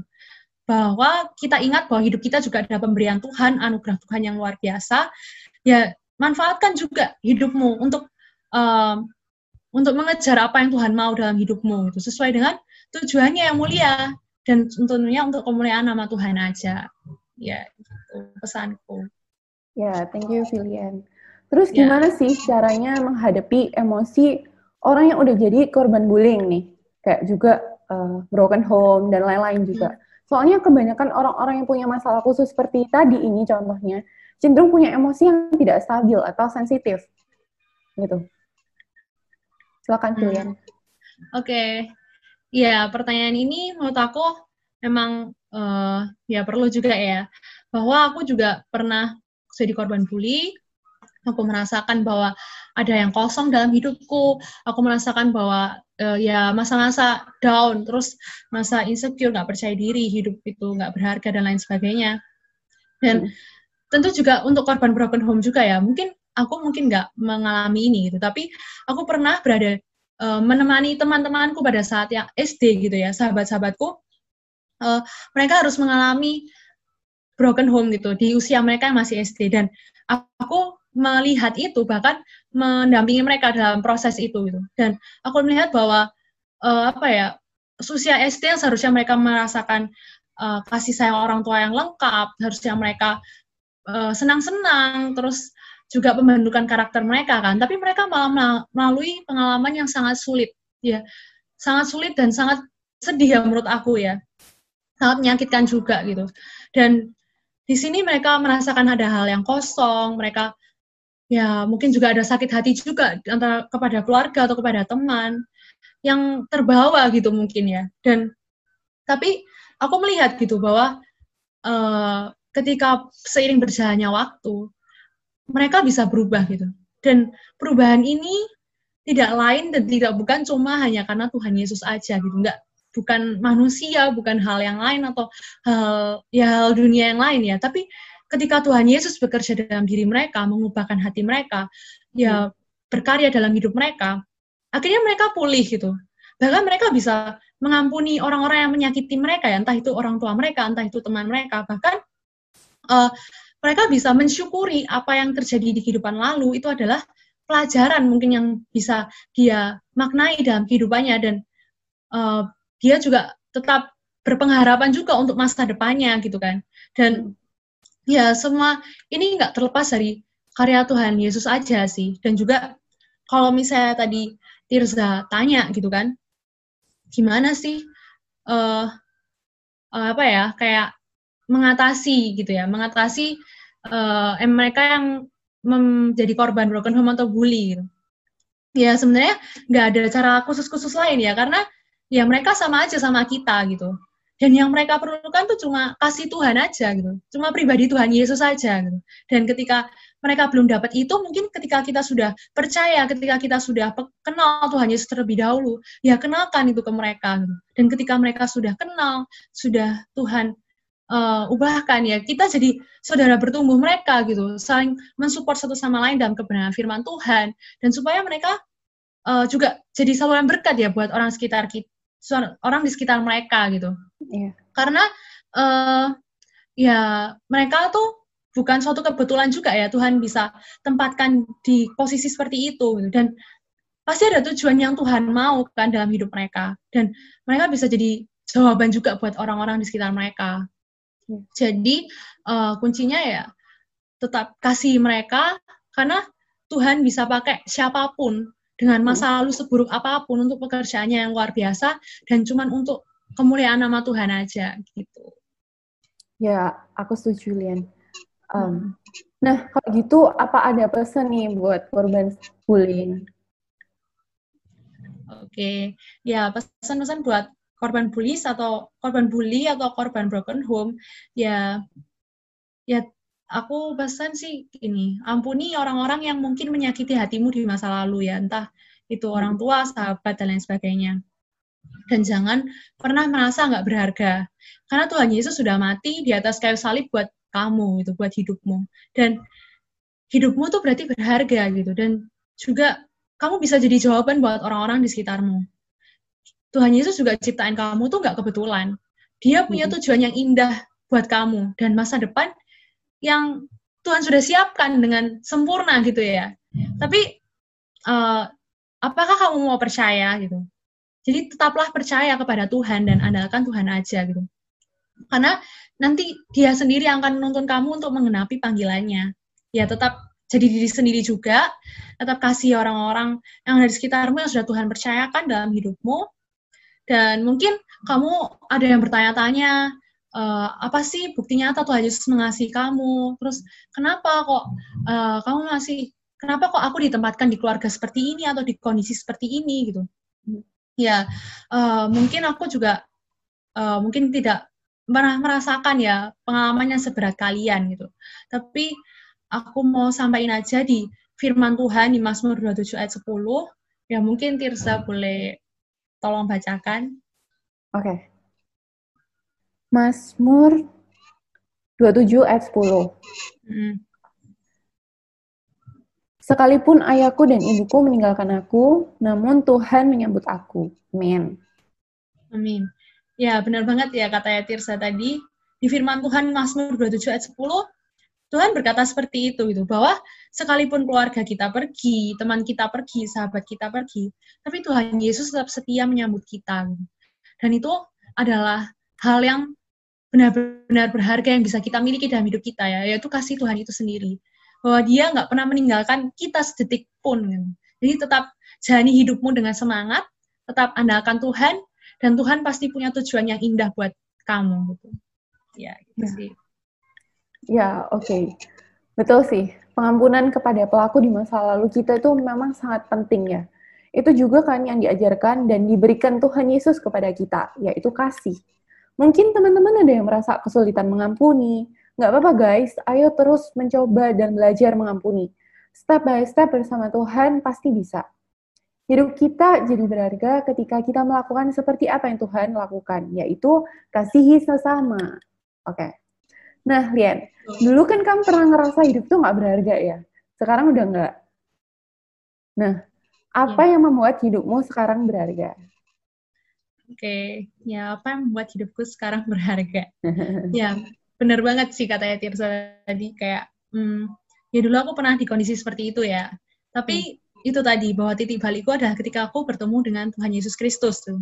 Bahwa kita ingat bahwa hidup kita juga ada pemberian Tuhan, anugerah Tuhan yang luar biasa. Ya, manfaatkan juga hidupmu untuk um, untuk mengejar apa yang Tuhan mau dalam hidupmu itu sesuai dengan tujuannya yang mulia dan tentunya untuk kemuliaan nama Tuhan aja. Ya itu pesanku. Ya thank you Filian terus ya. gimana sih caranya menghadapi emosi orang yang udah jadi korban bullying nih? Kayak juga uh, broken home dan lain-lain juga. Hmm. soalnya kebanyakan orang-orang yang punya masalah khusus seperti tadi ini contohnya cenderung punya emosi yang tidak stabil atau sensitif gitu Silakan Julian. Hmm. Oke. Okay. Ya, pertanyaan ini menurut aku memang uh, ya perlu juga ya. Bahwa aku juga pernah jadi korban bully. Aku merasakan bahwa ada yang kosong dalam hidupku. Aku merasakan bahwa uh, ya masa-masa down, terus masa insecure, nggak percaya diri, hidup itu nggak berharga dan lain sebagainya. Dan hmm. tentu juga untuk korban broken home juga ya. Mungkin aku mungkin nggak mengalami ini gitu. Tapi aku pernah berada uh, menemani teman-temanku pada saat yang SD gitu ya sahabat-sahabatku uh, mereka harus mengalami broken home gitu di usia mereka yang masih SD dan aku melihat itu bahkan mendampingi mereka dalam proses itu gitu. Dan aku melihat bahwa uh, apa ya usia SD yang seharusnya mereka merasakan uh, kasih sayang orang tua yang lengkap harusnya mereka senang-senang terus juga pembentukan karakter mereka kan. Tapi mereka malah melalui pengalaman yang sangat sulit ya. Sangat sulit dan sangat sedih ya menurut aku ya. Sangat menyakitkan juga gitu. Dan di sini mereka merasakan ada hal yang kosong mereka ya mungkin juga ada sakit hati juga antara kepada keluarga atau kepada teman yang terbawa gitu mungkin ya. Dan tapi aku melihat gitu bahwa uh, ketika seiring berjalannya waktu mereka bisa berubah gitu. Dan perubahan ini tidak lain dan tidak bukan cuma hanya karena Tuhan Yesus aja gitu. Enggak bukan manusia, bukan hal yang lain atau hal ya hal dunia yang lain ya, tapi ketika Tuhan Yesus bekerja dalam diri mereka, mengubahkan hati mereka, ya berkarya dalam hidup mereka, akhirnya mereka pulih gitu. Bahkan mereka bisa mengampuni orang-orang yang menyakiti mereka ya, entah itu orang tua mereka, entah itu teman mereka, bahkan uh, mereka bisa mensyukuri apa yang terjadi di kehidupan lalu itu adalah pelajaran mungkin yang bisa dia maknai dalam kehidupannya. Dan uh, dia juga tetap berpengharapan juga untuk masa depannya gitu kan. Dan ya semua ini nggak terlepas dari karya Tuhan Yesus aja sih. Dan juga kalau misalnya tadi Tirza tanya gitu kan gimana sih uh, uh, apa ya kayak mengatasi gitu ya, mengatasi uh, mereka yang menjadi korban broken home atau bully. Gitu. Ya sebenarnya nggak ada cara khusus-khusus lain ya, karena ya mereka sama aja sama kita gitu. Dan yang mereka perlukan tuh cuma kasih Tuhan aja gitu, cuma pribadi Tuhan Yesus aja gitu. Dan ketika mereka belum dapat itu, mungkin ketika kita sudah percaya, ketika kita sudah kenal Tuhan Yesus terlebih dahulu, ya kenalkan itu ke mereka. Gitu. Dan ketika mereka sudah kenal, sudah Tuhan uh, ubahkan ya. Kita jadi saudara bertumbuh mereka gitu. Saling mensupport satu sama lain dalam kebenaran firman Tuhan. Dan supaya mereka uh, juga jadi saluran berkat ya buat orang sekitar kita orang di sekitar mereka gitu. Yeah. karena uh, ya mereka tuh bukan suatu kebetulan juga ya Tuhan bisa tempatkan di posisi seperti itu gitu. dan pasti ada tujuan yang Tuhan mau kan dalam hidup mereka. Dan mereka bisa jadi jawaban juga buat orang-orang di sekitar mereka jadi uh, kuncinya ya tetap kasih mereka karena Tuhan bisa pakai siapa pun dengan masa lalu seburuk apa pun untuk pekerjaannya yang luar biasa dan cuman untuk kemuliaan nama Tuhan aja gitu. Ya, aku setuju, Lian. Um, nah, kalau gitu apa ada pesan nih buat korban bullying? Oke, ya pesan-pesan buat korban bully atau korban bully atau korban broken home ya ya aku pesan sih ini ampuni orang-orang yang mungkin menyakiti hatimu di masa lalu ya entah itu orang tua sahabat dan lain sebagainya. Dan jangan pernah merasa nggak berharga karena Tuhan Yesus sudah mati di atas kayu salib buat kamu itu buat hidupmu. Dan hidupmu tuh berarti berharga gitu dan juga kamu bisa jadi jawaban buat orang-orang di sekitarmu Tuhan Yesus juga ciptain kamu tuh nggak kebetulan. Dia punya tujuan yang indah buat kamu dan masa depan yang Tuhan sudah siapkan dengan sempurna gitu ya. Tapi uh, apakah kamu mau percaya gitu? Jadi tetaplah percaya kepada Tuhan dan andalkan Tuhan aja gitu. Karena nanti dia sendiri yang akan menuntun kamu untuk mengenapi panggilannya. Ya tetap jadi diri sendiri juga tetap kasih orang-orang yang dari sekitarmu yang sudah Tuhan percayakan dalam hidupmu dan mungkin kamu ada yang bertanya-tanya uh, apa sih bukti nyata Tuhan Yesus mengasihi kamu? Terus kenapa kok uh, kamu masih kenapa kok aku ditempatkan di keluarga seperti ini atau di kondisi seperti ini gitu? Ya uh, mungkin aku juga uh, mungkin tidak pernah merasakan ya pengalamannya seberat kalian gitu. Tapi aku mau sampaikan aja di firman Tuhan di Mazmur 27 ayat 10 ya mungkin Tirza boleh tolong bacakan oke okay. Mazmur 27 ayat 10 hmm. Sekalipun ayahku dan ibuku meninggalkan aku, namun Tuhan menyambut aku. Amin. Amin. Ya, benar banget ya kata Tirsa tadi. Di firman Tuhan Mazmur 27 ayat 10, Tuhan berkata seperti itu gitu bahwa sekalipun keluarga kita pergi, teman kita pergi, sahabat kita pergi, tapi Tuhan Yesus tetap setia menyambut kita. Gitu. Dan itu adalah hal yang benar-benar berharga yang bisa kita miliki dalam hidup kita ya, yaitu kasih Tuhan itu sendiri bahwa dia nggak pernah meninggalkan kita sedetik pun. Gitu. Jadi tetap jalani hidupmu dengan semangat, tetap andalkan Tuhan, dan Tuhan pasti punya tujuan yang indah buat kamu. Gitu. Ya, gitu ya. sih. Ya, oke. Okay. Betul sih. Pengampunan kepada pelaku di masa lalu kita itu memang sangat penting ya. Itu juga kan yang diajarkan dan diberikan Tuhan Yesus kepada kita, yaitu kasih. Mungkin teman-teman ada yang merasa kesulitan mengampuni, Nggak apa-apa guys, ayo terus mencoba dan belajar mengampuni. Step by step bersama Tuhan pasti bisa. Hidup kita jadi berharga ketika kita melakukan seperti apa yang Tuhan lakukan, yaitu kasihi sesama. Oke. Okay. Nah, Lian, dulu kan kamu pernah ngerasa hidup tuh nggak berharga ya? Sekarang udah nggak. Nah, apa ya. yang membuat hidupmu sekarang berharga? Oke, okay. ya apa yang membuat hidupku sekarang berharga? <laughs> ya, bener banget sih katanya Tirsa tadi kayak hmm, ya dulu aku pernah di kondisi seperti itu ya tapi hmm. itu tadi bahwa titik balikku adalah ketika aku bertemu dengan Tuhan Yesus Kristus tuh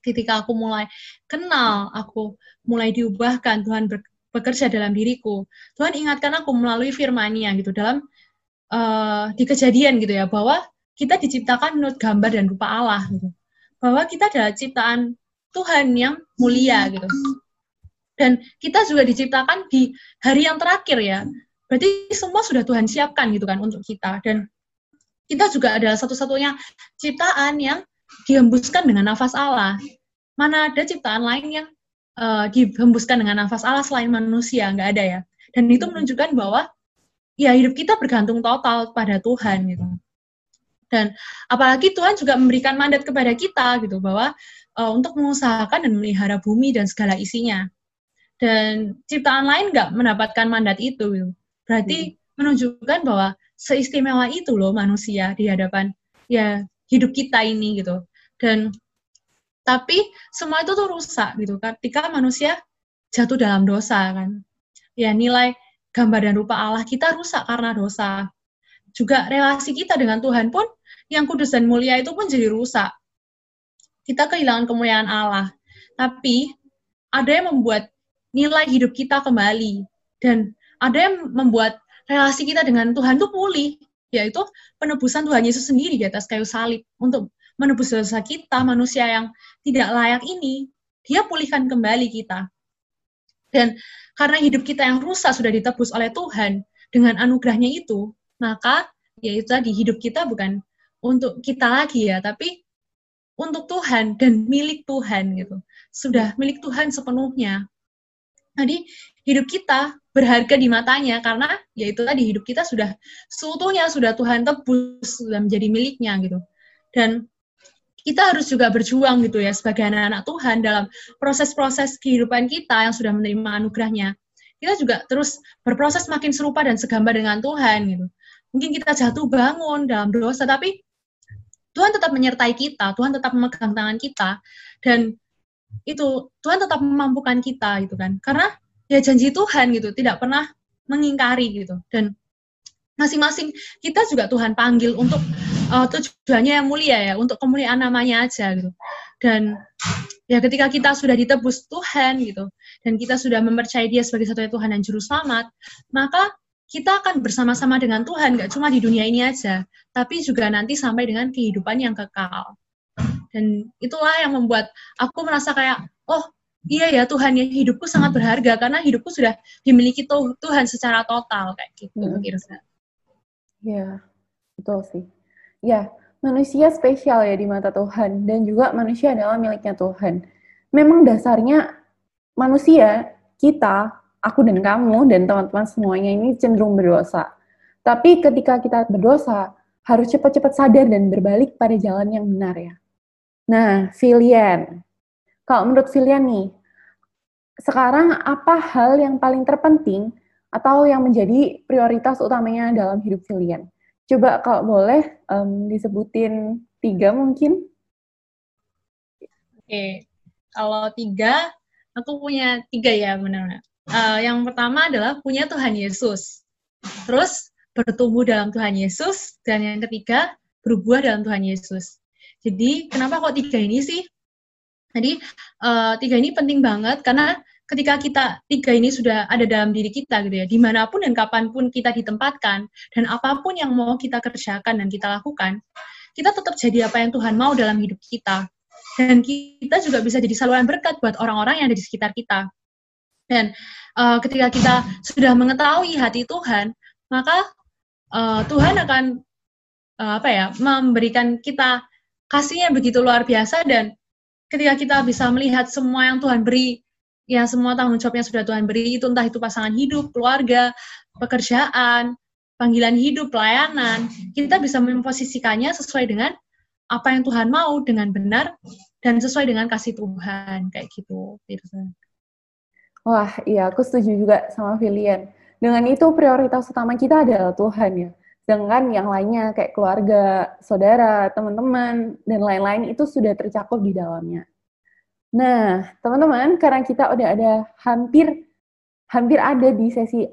ketika aku mulai kenal aku mulai diubahkan Tuhan ber, bekerja dalam diriku Tuhan ingatkan aku melalui firman-Nya gitu dalam uh, di kejadian gitu ya bahwa kita diciptakan menurut gambar dan rupa Allah gitu bahwa kita adalah ciptaan Tuhan yang mulia gitu dan kita juga diciptakan di hari yang terakhir ya. Berarti semua sudah Tuhan siapkan gitu kan untuk kita. Dan kita juga adalah satu-satunya ciptaan yang dihembuskan dengan nafas Allah. Mana ada ciptaan lain yang uh, dihembuskan dengan nafas Allah selain manusia? Nggak ada ya. Dan itu menunjukkan bahwa ya hidup kita bergantung total pada Tuhan gitu. Dan apalagi Tuhan juga memberikan mandat kepada kita gitu bahwa uh, untuk mengusahakan dan memelihara bumi dan segala isinya dan ciptaan lain nggak mendapatkan mandat itu. Berarti hmm. menunjukkan bahwa seistimewa itu loh manusia di hadapan ya hidup kita ini gitu. Dan tapi semua itu tuh rusak gitu ketika manusia jatuh dalam dosa kan. Ya nilai gambar dan rupa Allah kita rusak karena dosa. Juga relasi kita dengan Tuhan pun yang kudus dan mulia itu pun jadi rusak. Kita kehilangan kemuliaan Allah. Tapi ada yang membuat nilai hidup kita kembali dan ada yang membuat relasi kita dengan Tuhan itu pulih yaitu penebusan Tuhan Yesus sendiri di atas kayu salib untuk menebus dosa kita manusia yang tidak layak ini dia pulihkan kembali kita. Dan karena hidup kita yang rusak sudah ditebus oleh Tuhan dengan anugerahnya itu maka yaitu tadi hidup kita bukan untuk kita lagi ya tapi untuk Tuhan dan milik Tuhan gitu. Sudah milik Tuhan sepenuhnya. Jadi hidup kita berharga di matanya karena yaitu tadi hidup kita sudah seutuhnya sudah Tuhan tebus sudah menjadi miliknya gitu. Dan kita harus juga berjuang gitu ya sebagai anak-anak Tuhan dalam proses-proses kehidupan kita yang sudah menerima anugerahnya. Kita juga terus berproses makin serupa dan segambar dengan Tuhan gitu. Mungkin kita jatuh bangun dalam dosa tapi Tuhan tetap menyertai kita, Tuhan tetap memegang tangan kita dan itu Tuhan tetap memampukan kita gitu kan karena ya janji Tuhan gitu tidak pernah mengingkari gitu dan masing-masing kita juga Tuhan panggil untuk uh, tujuannya yang mulia ya untuk kemuliaan namanya aja gitu dan ya ketika kita sudah ditebus Tuhan gitu dan kita sudah mempercayai Dia sebagai satu Tuhan dan juru selamat maka kita akan bersama-sama dengan Tuhan, gak cuma di dunia ini aja, tapi juga nanti sampai dengan kehidupan yang kekal. Dan itulah yang membuat aku merasa kayak, oh iya ya Tuhan ya hidupku sangat berharga karena hidupku sudah dimiliki Tuhan secara total kayak gitu, hmm. Irsa. Ya, betul sih. Ya, manusia spesial ya di mata Tuhan dan juga manusia adalah miliknya Tuhan. Memang dasarnya manusia kita aku dan kamu dan teman-teman semuanya ini cenderung berdosa. Tapi ketika kita berdosa, harus cepat-cepat sadar dan berbalik pada jalan yang benar ya. Nah, Filian. Kalau menurut Filian nih, sekarang apa hal yang paling terpenting atau yang menjadi prioritas utamanya dalam hidup Filian? Coba kalau boleh um, disebutin tiga mungkin. Oke, kalau tiga, aku punya tiga ya benar-benar uh, yang pertama adalah punya Tuhan Yesus. Terus bertumbuh dalam Tuhan Yesus dan yang ketiga berubah dalam Tuhan Yesus. Jadi kenapa kok tiga ini sih? Jadi uh, tiga ini penting banget karena ketika kita tiga ini sudah ada dalam diri kita gitu ya, di mana pun dan kapan pun kita ditempatkan dan apa pun yang mau kita kerjakan dan kita lakukan, kita tetap jadi apa yang Tuhan mau dalam hidup kita. Dan kita juga bisa jadi saluran berkat buat orang-orang yang ada di sekitar kita. Dan uh, ketika kita sudah mengetahui hati Tuhan, maka uh, Tuhan akan uh, apa ya memberikan kita kasihnya begitu luar biasa dan ketika kita bisa melihat semua yang Tuhan beri, ya semua tanggung jawab yang sudah Tuhan beri itu entah itu pasangan hidup, keluarga, pekerjaan, panggilan hidup, pelayanan, kita bisa memposisikannya sesuai dengan apa yang Tuhan mau dengan benar dan sesuai dengan kasih Tuhan kayak gitu. Wah, iya, aku setuju juga sama Filian. Dengan itu prioritas utama kita adalah Tuhan ya. Dengan yang lainnya kayak keluarga, saudara, teman-teman, dan lain-lain itu sudah tercakup di dalamnya. Nah, teman-teman, karena kita udah ada hampir hampir ada di sesi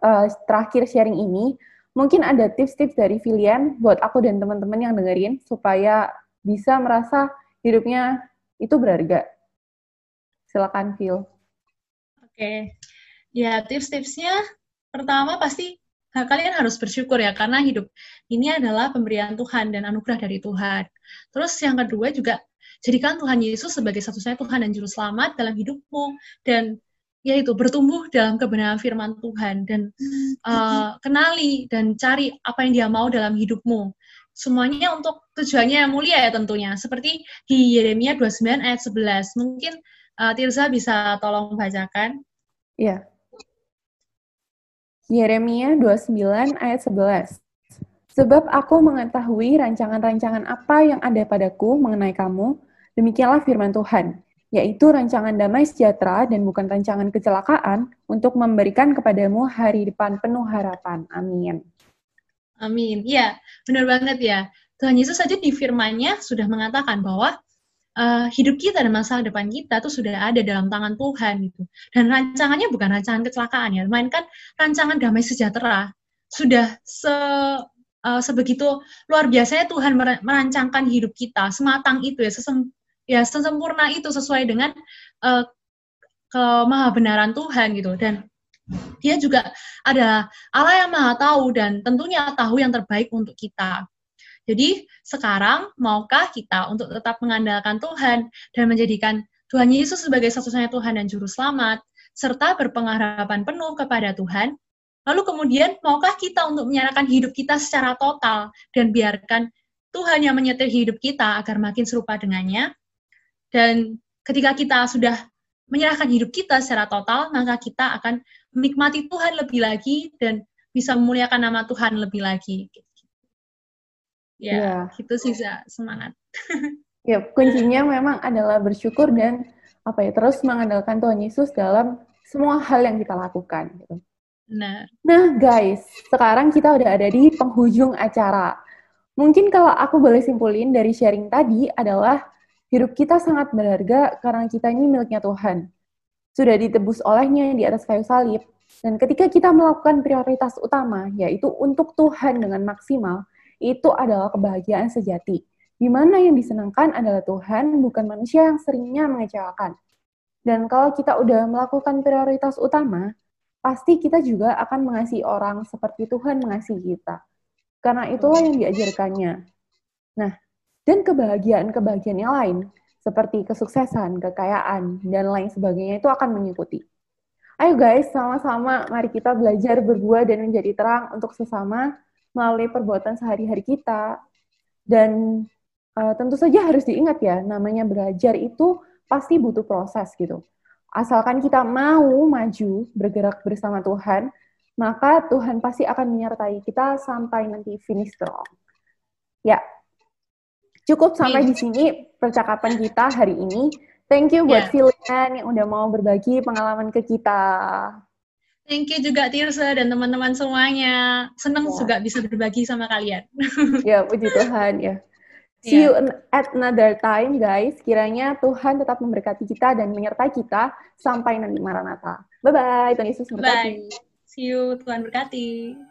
uh, terakhir sharing ini, mungkin ada tips-tips dari Filian buat aku dan teman-teman yang dengerin supaya bisa merasa hidupnya itu berharga. Silakan, Phil. Oke. Ya, tips-tipsnya pertama pasti kalian harus bersyukur ya karena hidup ini adalah pemberian Tuhan dan anugerah dari Tuhan. Terus yang kedua juga jadikan Tuhan Yesus sebagai satu-satunya Tuhan dan juru selamat dalam hidupmu dan yaitu bertumbuh dalam kebenaran firman Tuhan dan uh, kenali dan cari apa yang Dia mau dalam hidupmu. Semuanya untuk tujuannya yang mulia ya tentunya. Seperti di Yeremia 29 ayat 11. Mungkin uh, Tirza bisa tolong bacakan. Iya. Yeremia 29 ayat 11. Sebab aku mengetahui rancangan-rancangan apa yang ada padaku mengenai kamu, demikianlah firman Tuhan, yaitu rancangan damai sejahtera dan bukan rancangan kecelakaan untuk memberikan kepadamu hari depan penuh harapan. Amin. Amin. Iya, benar banget ya. Tuhan Yesus saja di firman-Nya sudah mengatakan bahwa uh, hidup kita dan masa depan kita tuh sudah ada dalam tangan Tuhan gitu. Dan rancangannya bukan rancangan kecelakaan ya, melainkan rancangan damai sejahtera. Sudah se uh, sebegitu luar biasanya Tuhan merancangkan hidup kita, sematang itu ya, ya sesempurna itu sesuai dengan uh, kemahabenaran Tuhan gitu. Dan dia juga ada Allah yang maha tahu dan tentunya tahu yang terbaik untuk kita. Jadi sekarang maukah kita untuk tetap mengandalkan Tuhan dan menjadikan Tuhan Yesus sebagai satu-satunya Tuhan dan Juru Selamat, serta berpengharapan penuh kepada Tuhan, lalu kemudian maukah kita untuk menyerahkan hidup kita secara total dan biarkan Tuhan yang menyetir hidup kita agar makin serupa dengannya. Dan ketika kita sudah menyerahkan hidup kita secara total, maka kita akan menikmati Tuhan lebih lagi dan bisa memuliakan nama Tuhan lebih lagi ya yeah. gitu sih semangat <laughs> ya kuncinya memang adalah bersyukur dan apa ya terus mengandalkan Tuhan Yesus dalam semua hal yang kita lakukan gitu. Nah. Nah, guys, sekarang kita udah ada di penghujung acara. Mungkin kalau aku boleh simpulin dari sharing tadi adalah hidup kita sangat berharga karena kita ini miliknya Tuhan. Sudah ditebus olehnya di atas kayu salib. Dan ketika kita melakukan prioritas utama, yaitu untuk Tuhan dengan maksimal, itu adalah kebahagiaan sejati. Di mana yang disenangkan adalah Tuhan, bukan manusia yang seringnya mengecewakan. Dan kalau kita udah melakukan prioritas utama, pasti kita juga akan mengasihi orang seperti Tuhan mengasihi kita. Karena itulah yang diajarkannya. Nah, dan kebahagiaan-kebahagiaan yang lain, seperti kesuksesan, kekayaan, dan lain sebagainya itu akan mengikuti. Ayo guys, sama-sama mari kita belajar berbuah dan menjadi terang untuk sesama melalui perbuatan sehari-hari kita. Dan uh, tentu saja harus diingat ya, namanya belajar itu pasti butuh proses gitu. Asalkan kita mau maju, bergerak bersama Tuhan, maka Tuhan pasti akan menyertai kita sampai nanti finish strong. Ya, cukup sampai di sini percakapan kita hari ini. Thank you buat yeah. Filian yang udah mau berbagi pengalaman ke kita. Thank you juga Tirsa dan teman-teman semuanya. Senang yeah. juga bisa berbagi sama kalian. <laughs> ya, puji Tuhan ya. See yeah. you at another time, guys. Kiranya Tuhan tetap memberkati kita dan menyertai kita sampai nanti Maranatha. Bye-bye. Tuhan Yesus memberkati. Bye. See you. Tuhan berkati.